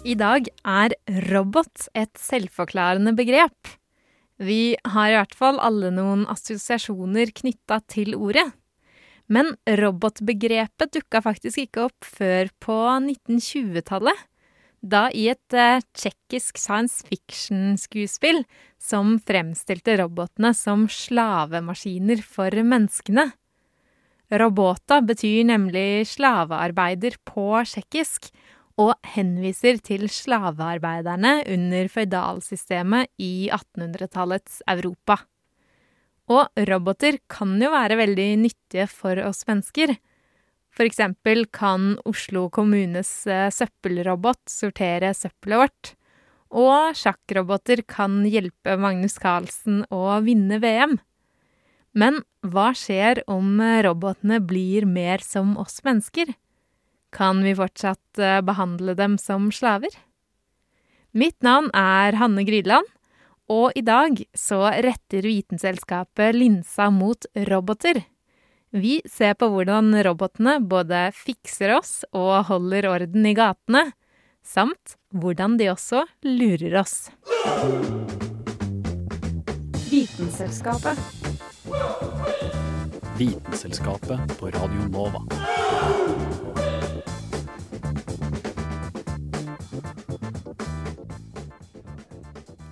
I dag er robot et selvforklarende begrep. Vi har i hvert fall alle noen assosiasjoner knytta til ordet. Men robotbegrepet dukka faktisk ikke opp før på 1920-tallet. Da i et uh, tsjekkisk science fiction-skuespill som fremstilte robotene som slavemaskiner for menneskene. Robota betyr nemlig slavearbeider på tsjekkisk, og henviser til slavearbeiderne under føydalsystemet i 1800-tallets Europa. Og roboter kan jo være veldig nyttige for oss mennesker. For eksempel kan Oslo kommunes eh, søppelrobot sortere søppelet vårt. Og sjakkroboter kan hjelpe Magnus Carlsen å vinne VM. Men hva skjer om robotene blir mer som oss mennesker? Kan vi fortsatt eh, behandle dem som slaver? Mitt navn er Hanne Grydland, og i dag så retter Vitenselskapet linsa mot roboter. Vi ser på hvordan robotene både fikser oss og holder orden i gatene, samt hvordan de også lurer oss. Vitenselskapet. Vitenselskapet på Radio Nova.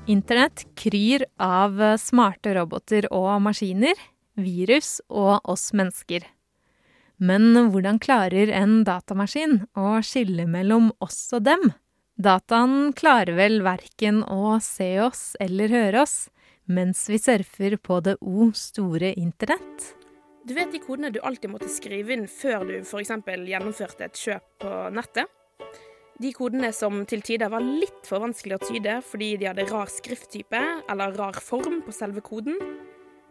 Internett kryr av smarte roboter og maskiner, virus og oss mennesker. Men hvordan klarer en datamaskin å skille mellom oss og dem? Dataen klarer vel verken å se oss eller høre oss mens vi surfer på det o store internett? Du vet de kodene du alltid måtte skrive inn før du f.eks. gjennomførte et kjøp på nettet? De kodene som til tider var litt for vanskelig å tyde fordi de hadde rar skrifttype eller rar form på selve koden.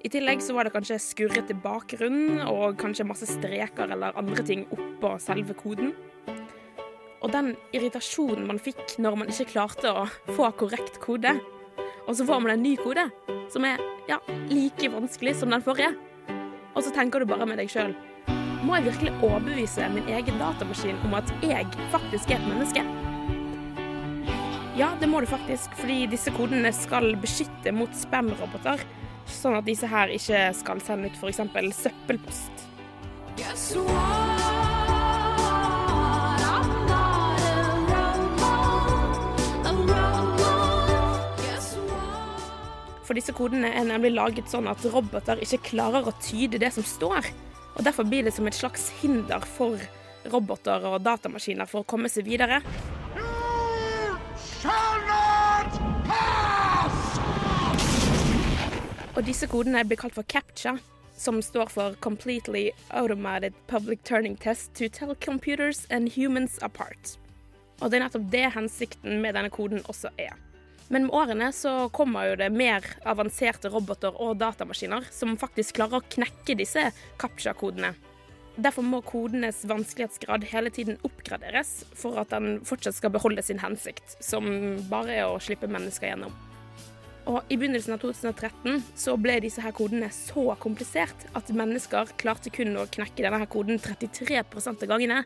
I tillegg så var det kanskje skurrete bakgrunn og kanskje masse streker eller andre ting oppå selve koden. Og den irritasjonen man fikk når man ikke klarte å få korrekt kode, og så får man en ny kode som er ja, like vanskelig som den forrige, og så tenker du bare med deg sjøl må jeg virkelig overbevise min egen datamaskin om at jeg faktisk er et menneske? Ja, det må du faktisk, fordi disse kodene skal beskytte mot spam-roboter, sånn at disse her ikke skal sende ut f.eks. søppelpost. For disse kodene er nemlig laget sånn at roboter ikke klarer å tyde det som står. Og Derfor blir det som et slags hinder for roboter og datamaskiner for å komme seg videre. Og disse kodene blir kalt for CAPTCHA, som står for Completely Automated Public Turning Test to Tell Computers and Humans Apart. Og det er nettopp det hensikten med denne koden også er. Men med årene så kommer jo det mer avanserte roboter og datamaskiner som faktisk klarer å knekke disse CAPTCHA-kodene. Derfor må kodenes vanskelighetsgrad hele tiden oppgraderes for at den fortsatt skal beholde sin hensikt, som bare er å slippe mennesker gjennom. Og I begynnelsen av 2013 så ble disse her kodene så komplisert at mennesker klarte kun å knekke denne her koden 33 av gangene,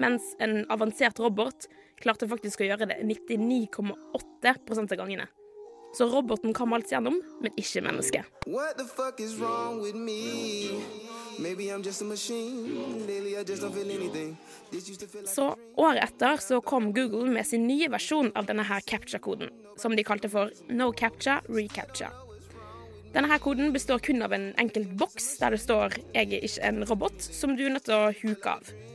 mens en avansert robot klarte faktisk å gjøre det 99,8 av gangene. Så roboten kom alt gjennom, men ikke mennesket. Så året etter så kom Google med sin nye versjon av denne her capture-koden, som de kalte for No Capture Recapture. Denne her koden består kun av en enkelt boks der det står 'Jeg er ikke en robot', som du er nødt til å huke av.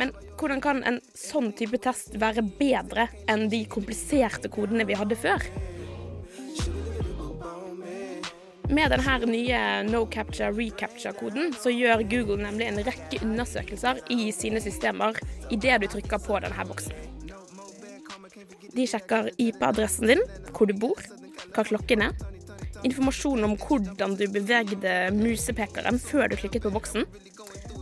Men hvordan kan en sånn type test være bedre enn de kompliserte kodene vi hadde før? Med denne nye no capture, recapture-koden så gjør Google nemlig en rekke undersøkelser i sine systemer idet du trykker på denne boksen. De sjekker IP-adressen din, hvor du bor, hva klokken er, informasjon om hvordan du bevegde musepekeren før du klikket på boksen,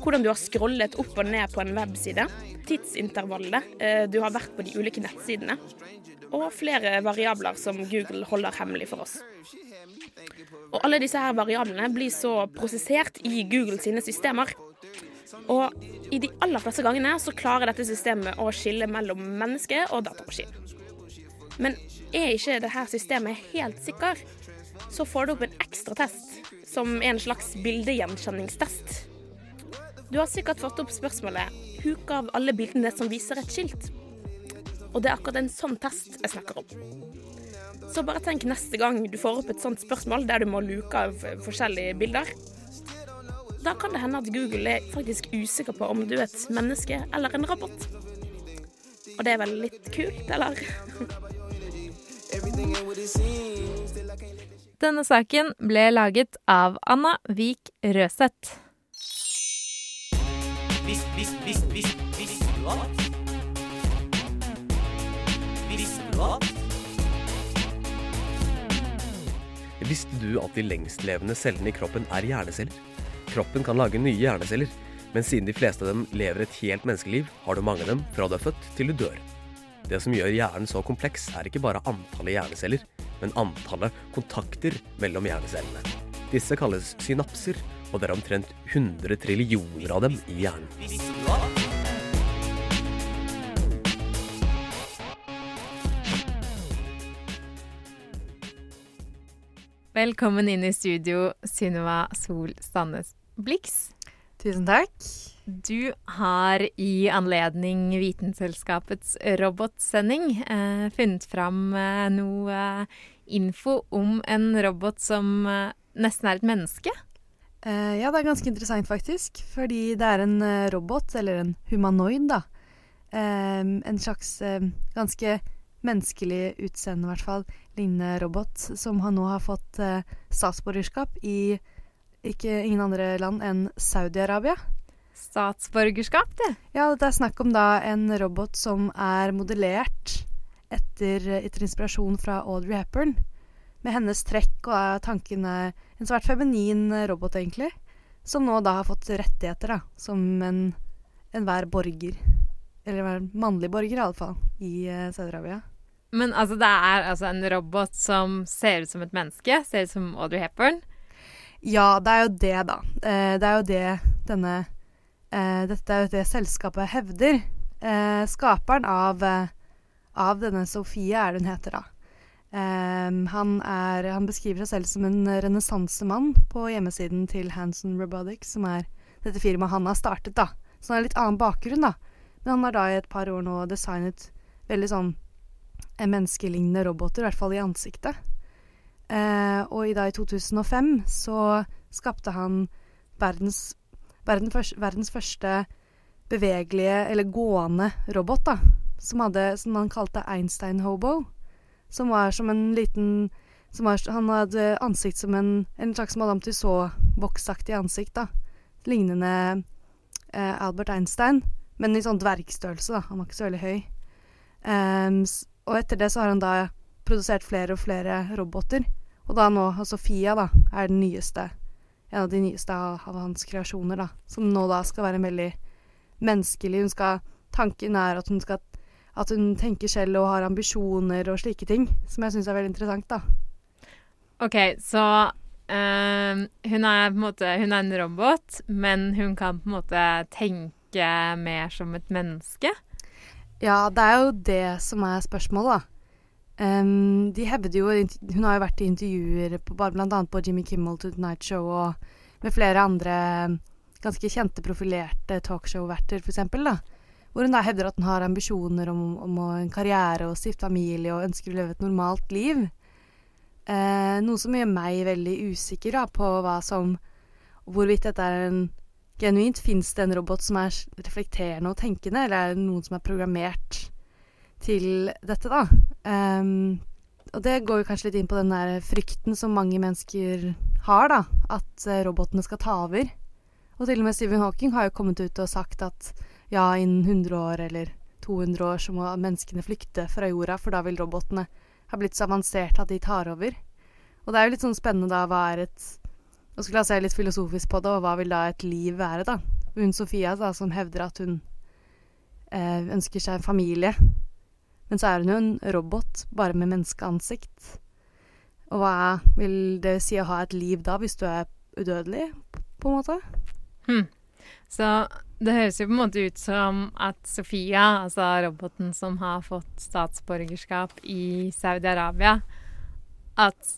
hvordan du har scrollet opp og ned på en webside, tidsintervallet eh, du har vært på de ulike nettsidene, og flere variabler som Google holder hemmelig for oss. Og alle disse her variablene blir så prosessert i Google sine systemer. Og i de aller fleste gangene så klarer dette systemet å skille mellom menneske og datamaskin. Men er ikke dette systemet helt sikker, så får du opp en ekstra test, som er en slags bildegjenkjenningstest. Du har sikkert fått opp spørsmålet 'Huk av alle bildene som viser et skilt'. Og det er akkurat en sånn test jeg snakker om. Så bare tenk neste gang du får opp et sånt spørsmål der du må luke av forskjellige bilder. Da kan det hende at Google er faktisk usikker på om du er et menneske eller en robot. Og det er vel litt kult, eller? Denne saken ble laget av Anna Vik Røseth. Vis, vis, vis, vis, visste du at? Visste du at? Visste du at de lengstlevende cellene i kroppen er hjerneceller? Kroppen kan lage nye hjerneceller, men siden de fleste av dem lever et helt menneskeliv, har du mange av dem fra du er født til du dør. Det som gjør hjernen så kompleks, er ikke bare antallet hjerneceller, men antallet kontakter mellom hjernecellene. Disse kalles synapser, og det er omtrent 100 trillioner av dem i hjernen. Velkommen inn i studio, Sunniva Sol Sandnes Blix. Tusen takk. Du har i anledning Vitenselskapets robotsending eh, funnet fram eh, noe eh, info om en robot som eh, nesten er et menneske. Eh, ja, det er ganske interessant faktisk, fordi det er en eh, robot, eller en humanoid, da. Eh, en slags ganske menneskelig utseende, i hvert fall, lignende robot, som han nå har fått statsborgerskap i ikke ingen andre land enn Saudi-Arabia. Statsborgerskap, det. Ja, det er snakk om da en robot som er modellert etter, etter inspirasjon fra Audrey Hepburn. Med hennes trekk og er tankene en svært feminin robot, egentlig. Som nå da har fått rettigheter, da, som en enhver borger. Eller enhver mannlig borger, i alle fall, i uh, Saudi-Arabia. Men altså, det er altså en robot som ser ut som et menneske. Ser ut som Audrey Hepburn. Ja, det er jo det, da. Eh, det er jo det denne Dette er jo det selskapet hevder. Eh, skaperen av, eh, av denne Sofie er det hun heter, da. Eh, han, er, han beskriver seg selv som en renessansemann på hjemmesiden til Hanson Robotics, som er dette firmaet han har startet, da. Så han har litt annen bakgrunn, da. Men han har da i et par år nå designet veldig sånn eh, menneskelignende roboter, i hvert fall i ansiktet. Eh, og i, da, i 2005 så skapte han verdens, verden først, verdens første bevegelige, eller gående robot, da. Som, hadde, som han kalte Einstein Hobo. Som var som en liten som var, Han hadde ansikt som en, en slags Madame Tussauds-voksaktig ansikt, da. Lignende eh, Albert Einstein, men i sånn dvergstørrelse, da. Han var ikke så veldig høy. Um, og etter det så har han da produsert flere og flere roboter. Og da nå, og Sofia da, er den nyeste, en av de nyeste av, hans kreasjoner, da. Som nå da skal være veldig menneskelig. Hun skal, tanken er at hun skal at hun tenker selv og har ambisjoner og slike ting. Som jeg syns er veldig interessant, da. OK, så øh, hun er på en måte Hun er en robot, men hun kan på en måte tenke mer som et menneske. Ja, det er jo det som er spørsmålet, da. Em, de hevder jo Hun har jo vært i intervjuer på, annet på Jimmy Kimmel to Night Show og med flere andre ganske kjente, profilerte talkshow-verter, eksempel. Hvor hun da hevder at hun har ambisjoner om, om en karriere og stifte familie og ønsker å leve et normalt liv. Eh, noe som gjør meg veldig usikker da, på hva som Hvorvidt dette er en Genuint fins det en robot som er reflekterende og tenkende, eller er det noen som er programmert til dette, da? Um, og det går jo kanskje litt inn på den der frykten som mange mennesker har, da, at eh, robotene skal ta over. Og til og med Stephen Hawking har jo kommet ut og sagt at ja, innen 100 år eller 200 år så må menneskene flykte fra jorda, for da vil robotene ha blitt så avanserte at de tar over. Og det er jo litt sånn spennende da, hva er et Og skulle jeg se litt filosofisk på det, og hva vil da et liv være, da? Hun Sofia da, som hevder at hun eh, ønsker seg en familie. Men så er hun jo en robot, bare med menneskeansikt. Og hva vil det si å ha et liv da, hvis du er udødelig, på en måte? Hmm. Så det høres jo på en måte ut som at Sofia, altså roboten som har fått statsborgerskap i Saudi-Arabia, at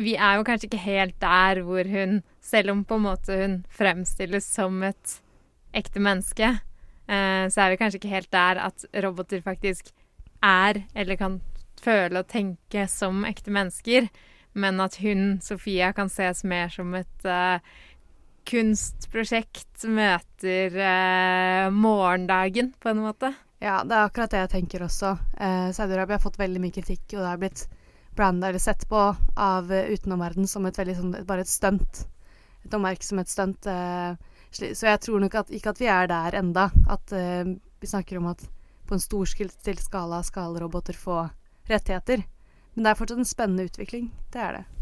vi er jo kanskje ikke helt der hvor hun, selv om på en måte hun fremstilles som et ekte menneske, eh, så er vi kanskje ikke helt der at roboter faktisk er, eller kan føle og tenke som ekte mennesker, men at hun, Sofia, kan ses mer som et uh, kunstprosjekt møter uh, morgendagen, på en måte. Ja, det er akkurat det jeg tenker også. Eh, Saudi-Arabia har fått veldig mye kritikk, og det har blitt branda eller sett på av uh, utenomverden som et veldig sånn bare et stunt. Et oppmerksomhetsstunt. Eh, så jeg tror nok at, ikke at vi er der enda. At eh, vi snakker om at på en storstilt skala skal roboter få rettigheter. Men det er fortsatt en spennende utvikling. Det er det.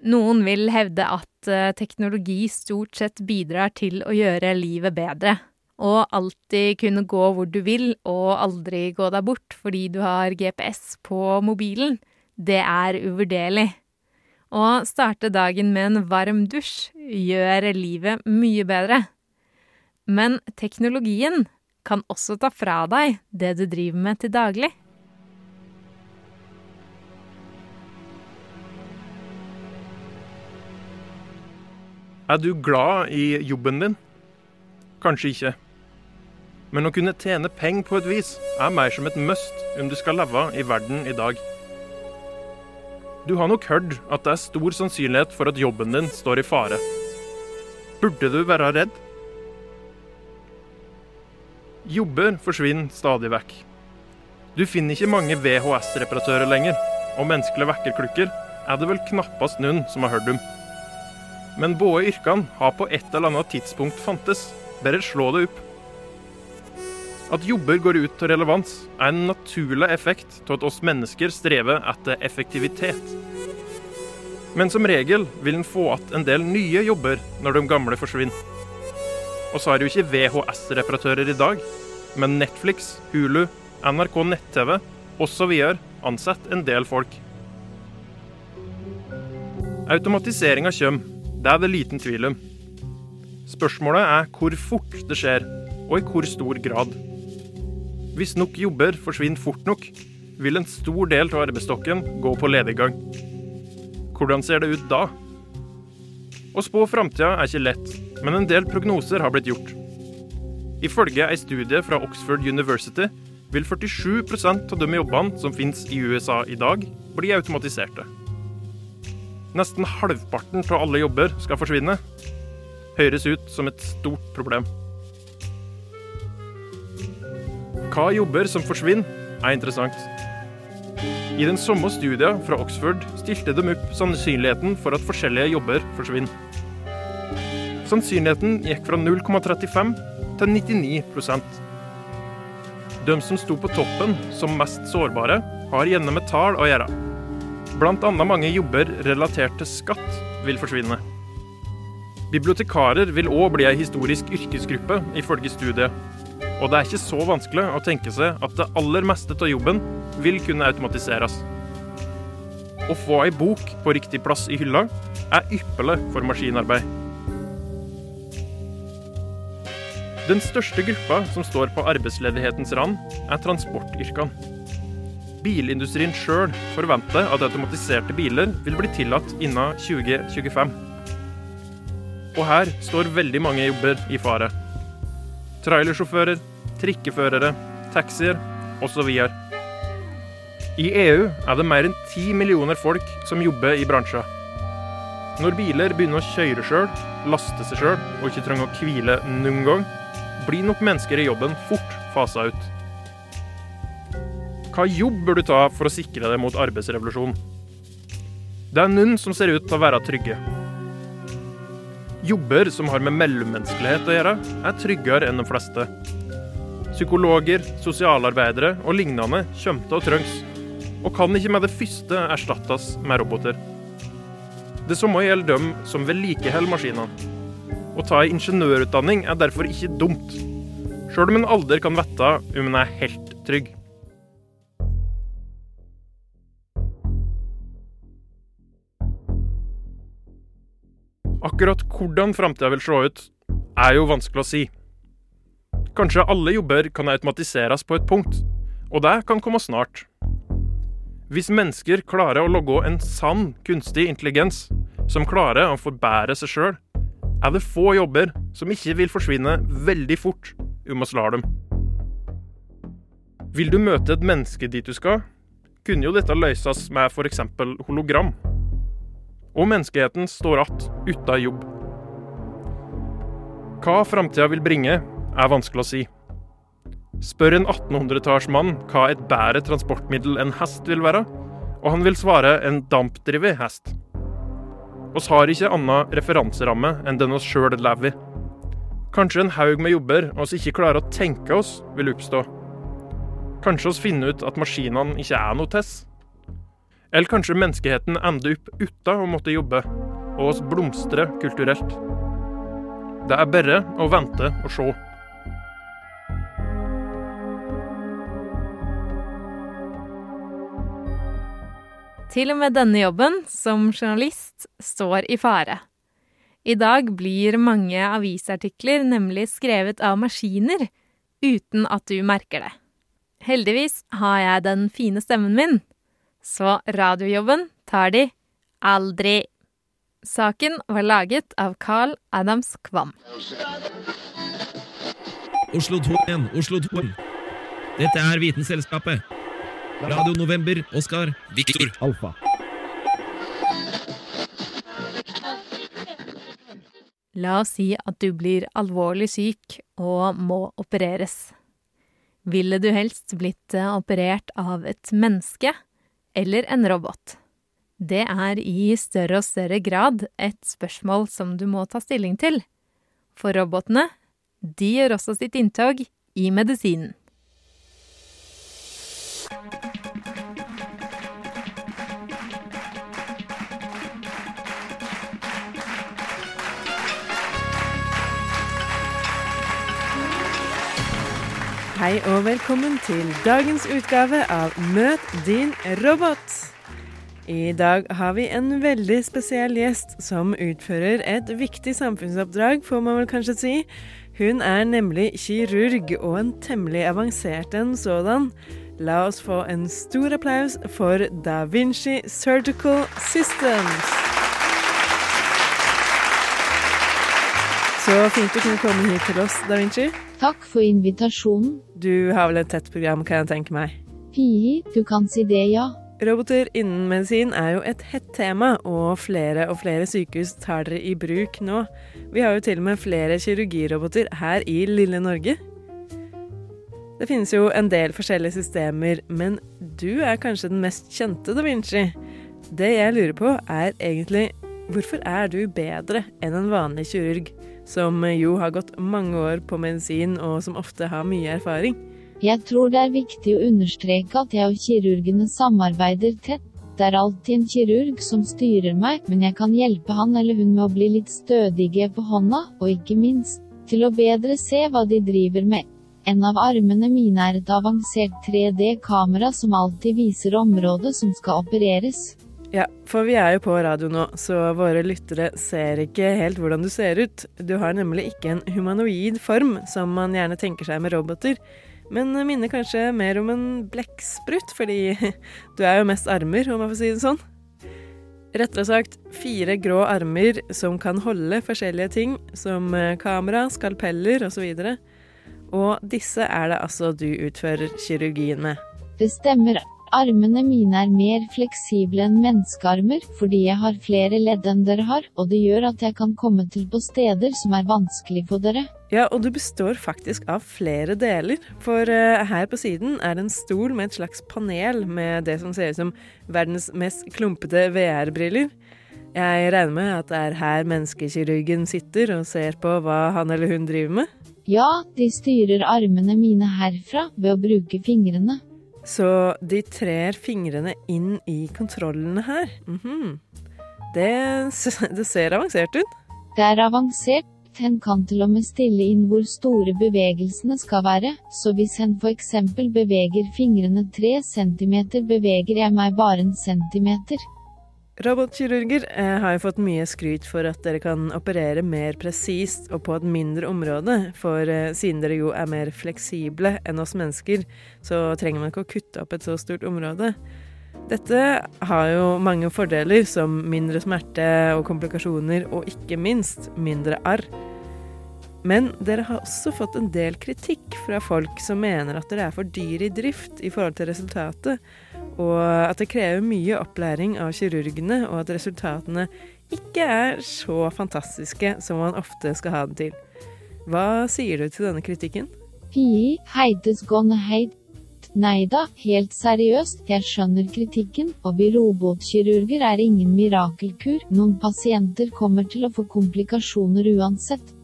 Noen vil hevde at eh, teknologi stort sett bidrar til å gjøre livet bedre. Og alltid kunne gå hvor du vil, og aldri gå deg bort fordi du har GPS på mobilen. Det er uvurderlig. Å starte dagen med en varm dusj gjør livet mye bedre. Men teknologien kan også ta fra deg det du driver med til daglig. Er du glad i jobben din? Kanskje ikke. Men å kunne tjene penger på et vis er mer som et must om du skal leve i verden i dag. Du har nok hørt at det er stor sannsynlighet for at jobben din står i fare. Burde du være redd? Jobber forsvinner stadig vekk. Du finner ikke mange VHS-reparatører lenger, og menneskelige vekkerklukker er det vel knappast noen som har hørt om. Men både yrkene har på et eller annet tidspunkt fantes. Bare slå det opp. At jobber går ut til relevans, er en naturlig effekt av at oss mennesker strever etter effektivitet. Men som regel vil en få igjen en del nye jobber når de gamle forsvinner. Og så er det jo ikke VHS-reparatører i dag, men Netflix, Hulu, NRK nett-TV osv. ansetter en del folk. Automatiseringa kommer, det er det liten tvil om. Spørsmålet er hvor fort det skjer, og i hvor stor grad. Hvis nok jobber forsvinner fort nok, vil en stor del av arbeidsstokken gå på lediggang. Hvordan ser det ut da? Å spå framtida er ikke lett, men en del prognoser har blitt gjort. Ifølge ei studie fra Oxford University vil 47% av de jobbene som finnes i USA i dag, bli automatiserte. Nesten halvparten av alle jobber skal forsvinne. Høres ut som et stort problem. Hva jobber som forsvinner, er interessant. I den samme studien fra Oxford stilte de opp sannsynligheten for at forskjellige jobber forsvinner. Sannsynligheten gikk fra 0,35 til 99 De som sto på toppen som mest sårbare, har gjerne med tall å gjøre. Annet mange jobber relatert til skatt vil forsvinne. Bibliotekarer vil òg bli ei historisk yrkesgruppe, ifølge studiet. Og det er ikke så vanskelig å tenke seg at det aller meste av jobben vil kunne automatiseres. Å få ei bok på riktig plass i hylla er ypperlig for maskinarbeid. Den største gruppa som står på arbeidsledighetens rand, er transportyrkene. Bilindustrien sjøl forventer at automatiserte biler vil bli tillatt innen 2025. Og her står veldig mange jobber i fare. trailersjåfører, trikkeførere, taxier osv. I EU er det mer enn ti millioner folk som jobber i bransjen. Når biler begynner å kjøre sjøl, laste seg sjøl og ikke trenger å hvile noen gang, blir nok mennesker i jobben fort fasa ut. Hva jobb bør du ta for å sikre deg mot arbeidsrevolusjonen? Det er noen som ser ut til å være trygge. Jobber som har med mellommenneskelighet å gjøre, er tryggere enn de fleste. Psykologer, sosialarbeidere og lignende kommer til å trengs, og kan ikke med det første erstattes med roboter. Det samme gjelder dem som vedlikeholder maskinene. Å ta en ingeniørutdanning er derfor ikke dumt, sjøl om en alder kan vite om en er helt trygg. Akkurat hvordan framtida vil se ut, er jo vanskelig å si. Kanskje alle jobber kan automatiseres på et punkt, og det kan komme snart. Hvis mennesker klarer å logge en sann kunstig intelligens som klarer å forbære seg sjøl, er det få jobber som ikke vil forsvinne veldig fort om vi lar dem. Vil du møte et menneske dit du skal, kunne jo dette løses med f.eks. hologram. Og menneskeheten står att uten jobb. Hva framtida vil bringe, er vanskelig å si. Spør en 1800-tallsmann hva et bedre transportmiddel enn hest vil være, og han vil svare en dampdrevet hest. Oss har ikke annen referanseramme enn den oss sjøl lever i. Kanskje en haug med jobber oss ikke klarer å tenke oss, vil oppstå. Kanskje oss finner ut at maskinene ikke er noe tess. Eller kanskje menneskeheten ender opp uten å måtte jobbe, og oss blomstrer kulturelt. Det er bare å vente og se. Til og med denne jobben, som journalist, står i fare. I dag blir mange avisartikler nemlig skrevet av maskiner, uten at du merker det. Heldigvis har jeg den fine stemmen min, så radiojobben tar de aldri. Saken var laget av Carl Adams Kvam. Oslo 2 igjen, Oslo 2. Dette er Vitenselskapet. Radio November, Oskar, Viktor. Alfa. La oss si at du blir alvorlig syk og må opereres. Ville du helst blitt operert av et menneske eller en robot? Det er i større og større grad et spørsmål som du må ta stilling til. For robotene, de gjør også sitt inntog i medisinen. Hei og velkommen til dagens utgave av Møt din robot. I dag har vi en veldig spesiell gjest som utfører et viktig samfunnsoppdrag, får man vel kanskje si. Hun er nemlig kirurg, og en temmelig avansert en sådan. La oss få en stor applaus for Da Vinci Surgical Systems. Så fint du kunne komme hit til oss, Da Vinci. Takk for invitasjonen. Du har vel et tett program, kan jeg tenke meg. Pihi, du kan si det, ja. Roboter innen medisin er jo et hett tema, og flere og flere sykehus tar dere i bruk nå. Vi har jo til og med flere kirurgiroboter her i lille Norge. Det finnes jo en del forskjellige systemer, men du er kanskje den mest kjente, da Vinci. Det jeg lurer på, er egentlig hvorfor er du bedre enn en vanlig kirurg, som jo har gått mange år på medisin og som ofte har mye erfaring? Jeg tror det er viktig å understreke at jeg og kirurgene samarbeider tett. Det er alltid en kirurg som styrer meg, men jeg kan hjelpe han eller hun med å bli litt stødige på hånda, og ikke minst, til å bedre se hva de driver med. En av armene mine er et avansert 3D-kamera som alltid viser området som skal opereres. Ja, for vi er jo på radio nå, så våre lyttere ser ikke helt hvordan du ser ut. Du har nemlig ikke en humanoid form, som man gjerne tenker seg med roboter, men minner kanskje mer om en blekksprut, fordi du er jo mest armer, om jeg får si det sånn. Rettere sagt fire grå armer som kan holde forskjellige ting, som kamera, skalpeller osv. Og disse er det altså du utfører kirurgien med. Det stemmer. Armene mine er mer fleksible enn menneskearmer, fordi jeg har flere ledd enn dere har, og det gjør at jeg kan komme til på steder som er vanskelig for dere. Ja, og du består faktisk av flere deler. For eh, her på siden er det en stol med et slags panel med det som ser ut som verdens mest klumpete VR-briller. Jeg regner med at det er her menneskekirurgen sitter og ser på hva han eller hun driver med? Ja, de styrer armene mine herfra ved å bruke fingrene. Så de trer fingrene inn i kontrollene her. Mhm. det, det ser avansert ut. Det er avansert. Hen kan til og med stille inn hvor store bevegelsene skal være, så hvis hen eksempel beveger fingrene tre centimeter, beveger jeg meg bare en centimeter. Robotkirurger eh, har jo fått mye skryt for at dere kan operere mer presist og på et mindre område, for eh, siden dere jo er mer fleksible enn oss mennesker, så trenger man ikke å kutte opp et så stort område. Dette har jo mange fordeler, som mindre smerte og komplikasjoner, og ikke minst mindre arr. Men dere har også fått en del kritikk fra folk som mener at dere er for dyre i drift i forhold til resultatet, og at det krever mye opplæring av kirurgene, og at resultatene ikke er så fantastiske som man ofte skal ha det til. Hva sier du til denne kritikken? Fie heites gone heit. Nei da, helt seriøst, jeg skjønner kritikken, og vi robotkirurger er ingen mirakelkur, noen pasienter kommer til å få komplikasjoner uansett.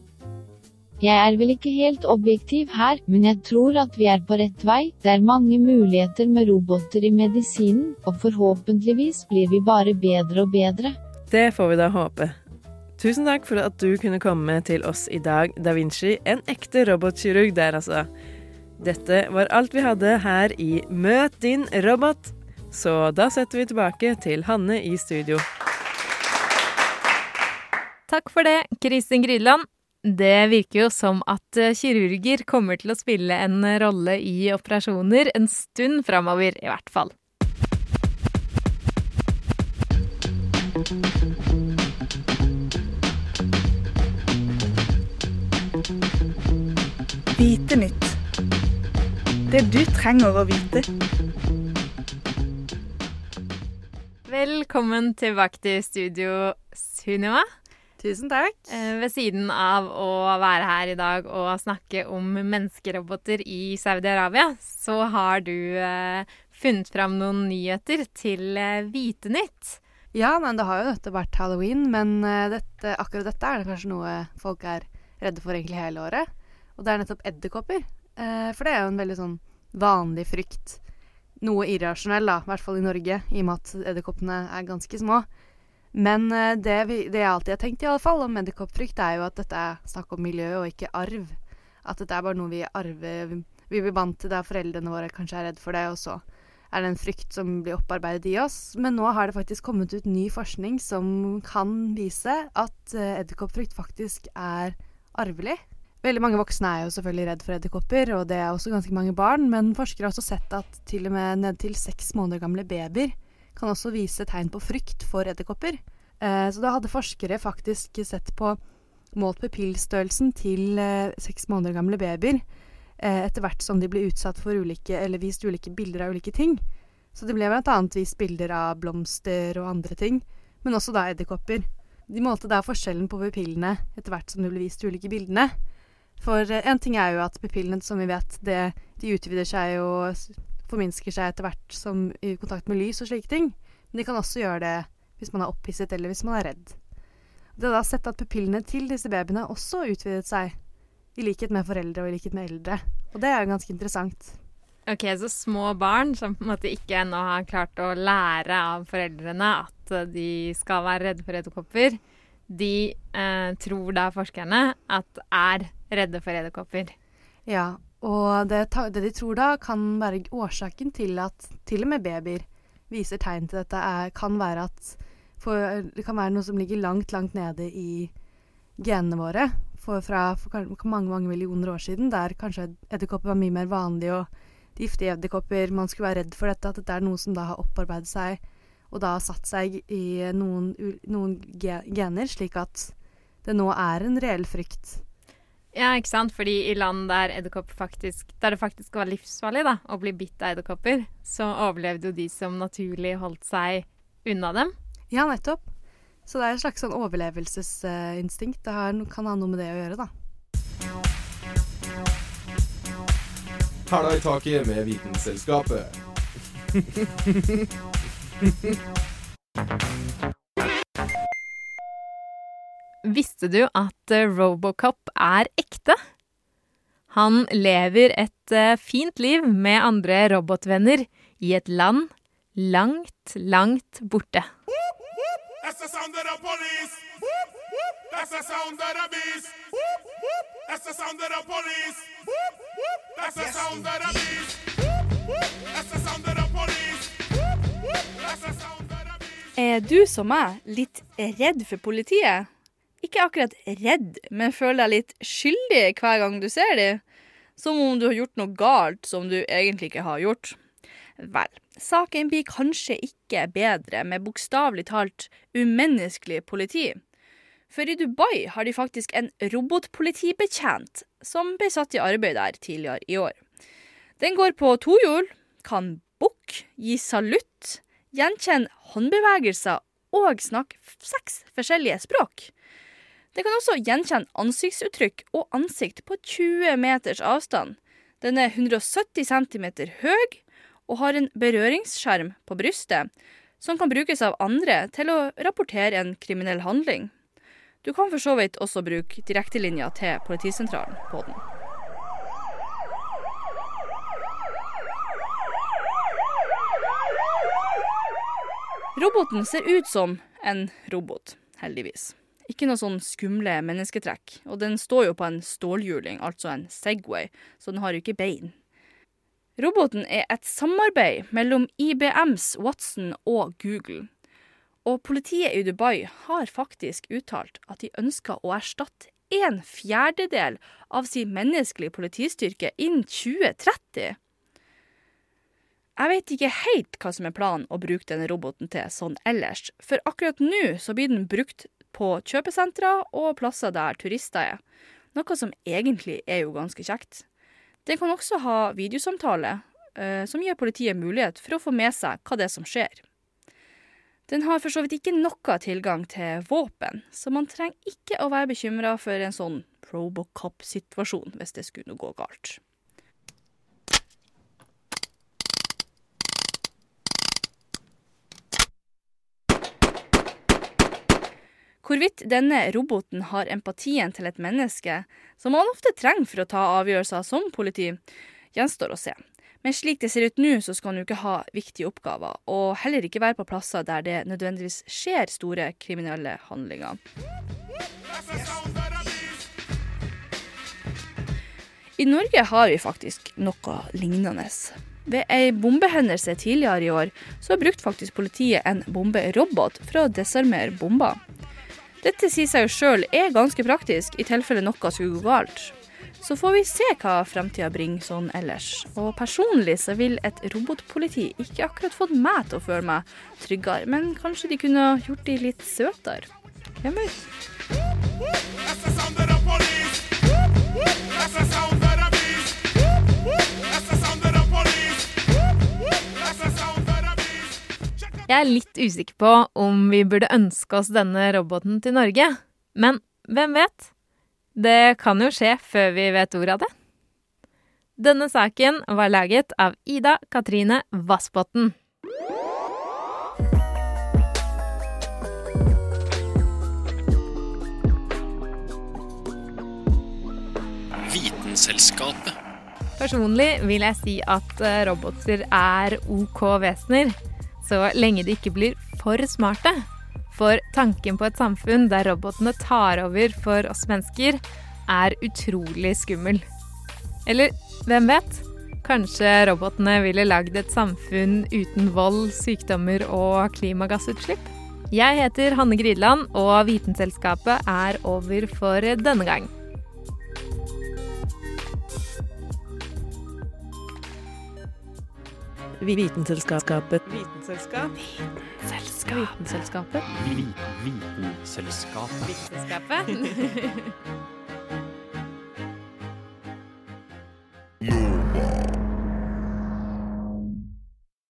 Jeg er vel ikke helt objektiv her, men jeg tror at vi er på rett vei, det er mange muligheter med roboter i medisinen, og forhåpentligvis blir vi bare bedre og bedre. Det får vi da håpe. Tusen takk for at du kunne komme til oss i dag, Da Vinci, en ekte robotkirurg der altså. Dette var alt vi hadde her i Møt din robot. Så da setter vi tilbake til Hanne i studio. Takk for det, Kristin Grydeland. Det virker jo som at eh, kirurger kommer til å spille en rolle i operasjoner en stund framover, i hvert fall. Vite nytt. Det du trenger å vite. Velkommen tilbake til studio, Sunniva. Tusen takk. Eh, Ved siden av å være her i dag og snakke om menneskeroboter i Saudi-Arabia, så har du eh, funnet fram noen nyheter til eh, Vite nytt. Ja, men det har jo dette vært halloween, men dette, akkurat dette er det kanskje noe folk er redde for egentlig hele året. Og det er nettopp edderkopper. Eh, for det er jo en veldig sånn vanlig frykt. Noe irrasjonell, da, i hvert fall i Norge, i og med at edderkoppene er ganske små. Men eh, det, vi, det jeg alltid har tenkt i alle fall om edderkoppfrykt, er jo at dette er snakk om miljø og ikke arv. At dette er bare noe vi arver. Vi blir vant til det, foreldrene våre kanskje er redd for det, og så er det en frykt som blir opparbeidet i oss. Men nå har det faktisk kommet ut ny forskning som kan vise at eh, edderkoppfrykt faktisk er arvelig. Veldig mange voksne er jo selvfølgelig redd for edderkopper, og det er også ganske mange barn, men forskere har også sett at til og med ned til seks måneder gamle babyer kan også vise tegn på frykt for edderkopper. Eh, så da hadde forskere faktisk sett på målt pupillstørrelsen til eh, seks måneder gamle babyer eh, etter hvert som de ble utsatt for ulike, eller vist ulike bilder av ulike ting. Så det ble annet vist bilder av blomster og andre ting, men også da edderkopper. De målte da forskjellen på pupillene etter hvert som det ble vist ulike bildene. For én en ting er jo at pupillene, som vi vet, det, de utvider seg s- forminsker seg etter hvert som i kontakt med lys og slike ting. Men de kan også gjøre det hvis man er opphisset eller hvis man er redd. Det har da sett at pupillene til disse babyene også utvidet seg, i likhet med foreldre og i likhet med eldre. Og det er jo ganske interessant. Ok, så små barn som på en måte ikke ennå har klart å lære av foreldrene at eh, de skal være redde for edderkopper, de eh, tror da forskerne at er redde for edderkopper. Ja, og det, det de tror da kan være årsaken til at til og med babyer viser tegn til dette, er, kan være at for, det kan være noe som ligger langt, langt nede i genene våre. For fra for mange mange millioner år siden, der kanskje edderkopper var mye mer vanlig, og giftige edderkopper Man skulle være redd for dette, at dette er noe som da har opparbeidet seg og da satt seg i noen, noen gener, slik at det nå er en reell frykt. Ja, ikke sant? Fordi i land der faktisk Der det faktisk var livsfarlig da, å bli bitt av edderkopper, så overlevde jo de som naturlig holdt seg unna dem. Ja, nettopp. Så det er et slags sånn overlevelsesinstinkt. Det har, kan ha noe med det å gjøre, da. Hæla i taket med Vitenselskapet. Visste du at eh, Robocop er ekte? Han lever et eh, fint liv med andre robotvenner i et land langt, langt borte. That's the sound of the police. That's the sound of the beast. That's the sound of the police. That's the sound of the beast. That's the sound of the police. That's the sound of the beast. Er du som meg litt redd for politiet? Ikke akkurat redd, men føler deg litt skyldig hver gang du ser dem? Som om du har gjort noe galt som du egentlig ikke har gjort? Vel, saken blir kanskje ikke bedre med bokstavelig talt umenneskelig politi. For i Dubai har de faktisk en robotpolitibetjent som ble satt i arbeid der tidligere i år. Den går på to hjul, kan bukke, gi salutt, gjenkjenne håndbevegelser og snakke seks forskjellige språk. Den kan også gjenkjenne ansiktsuttrykk og ansikt på 20 meters avstand. Den er 170 cm høy og har en berøringsskjerm på brystet som kan brukes av andre til å rapportere en kriminell handling. Du kan for så vidt også bruke direktelinja til politisentralen på den. Roboten ser ut som en robot, heldigvis. Ikke noe sånn skumle mennesketrekk. Og den står jo på en stålhjuling, altså en Segway, så den har jo ikke bein. Roboten er et samarbeid mellom IBMs Watson og Google. Og politiet i Dubai har faktisk uttalt at de ønsker å erstatte en fjerdedel av sin menneskelige politistyrke innen 2030. Jeg vet ikke helt hva som er planen å bruke denne roboten til sånn ellers, for akkurat nå så blir den brukt på kjøpesentre og plasser der turister er, noe som egentlig er jo ganske kjekt. Den kan også ha videosamtale, eh, som gir politiet mulighet for å få med seg hva det er som skjer. Den har for så vidt ikke noe tilgang til våpen, så man trenger ikke å være bekymra for en sånn Robocop-situasjon hvis det skulle gå galt. Hvorvidt denne roboten har empatien til et menneske, som han ofte trenger for å ta avgjørelser som politi, gjenstår å se. Men slik det ser ut nå, så skal han jo ikke ha viktige oppgaver, og heller ikke være på plasser der det nødvendigvis skjer store kriminelle handlinger. I Norge har vi faktisk noe lignende. Ved ei bombehendelse tidligere i år, så brukte faktisk politiet en bomberobot for å desarmere bomber. Dette sier seg jo sjøl er ganske praktisk i tilfelle noe skulle gå galt. Så får vi se hva framtida bringer sånn ellers. Og personlig så vil et robotpoliti ikke akkurat fått meg til å føle meg tryggere, men kanskje de kunne gjort de litt søtere. Hvem vet? Jeg er litt usikker på om vi burde ønske oss denne roboten til Norge. Men hvem vet? Det kan jo skje før vi vet ordet av det. Denne saken var laget av Ida Katrine Vassbotn. Personlig vil jeg si at eh, roboter er OK vesener, så lenge de ikke blir for smarte. For tanken på et samfunn der robotene tar over for oss mennesker, er utrolig skummel. Eller hvem vet? Kanskje robotene ville lagd et samfunn uten vold, sykdommer og klimagassutslipp? Jeg heter Hanne Gridland, og Vitenselskapet er over for denne gang. Vitenselskapet. Vitenselskap. Vitenselskapet. Vitenselskapet. Vitenselskapet. Vitenselskapet.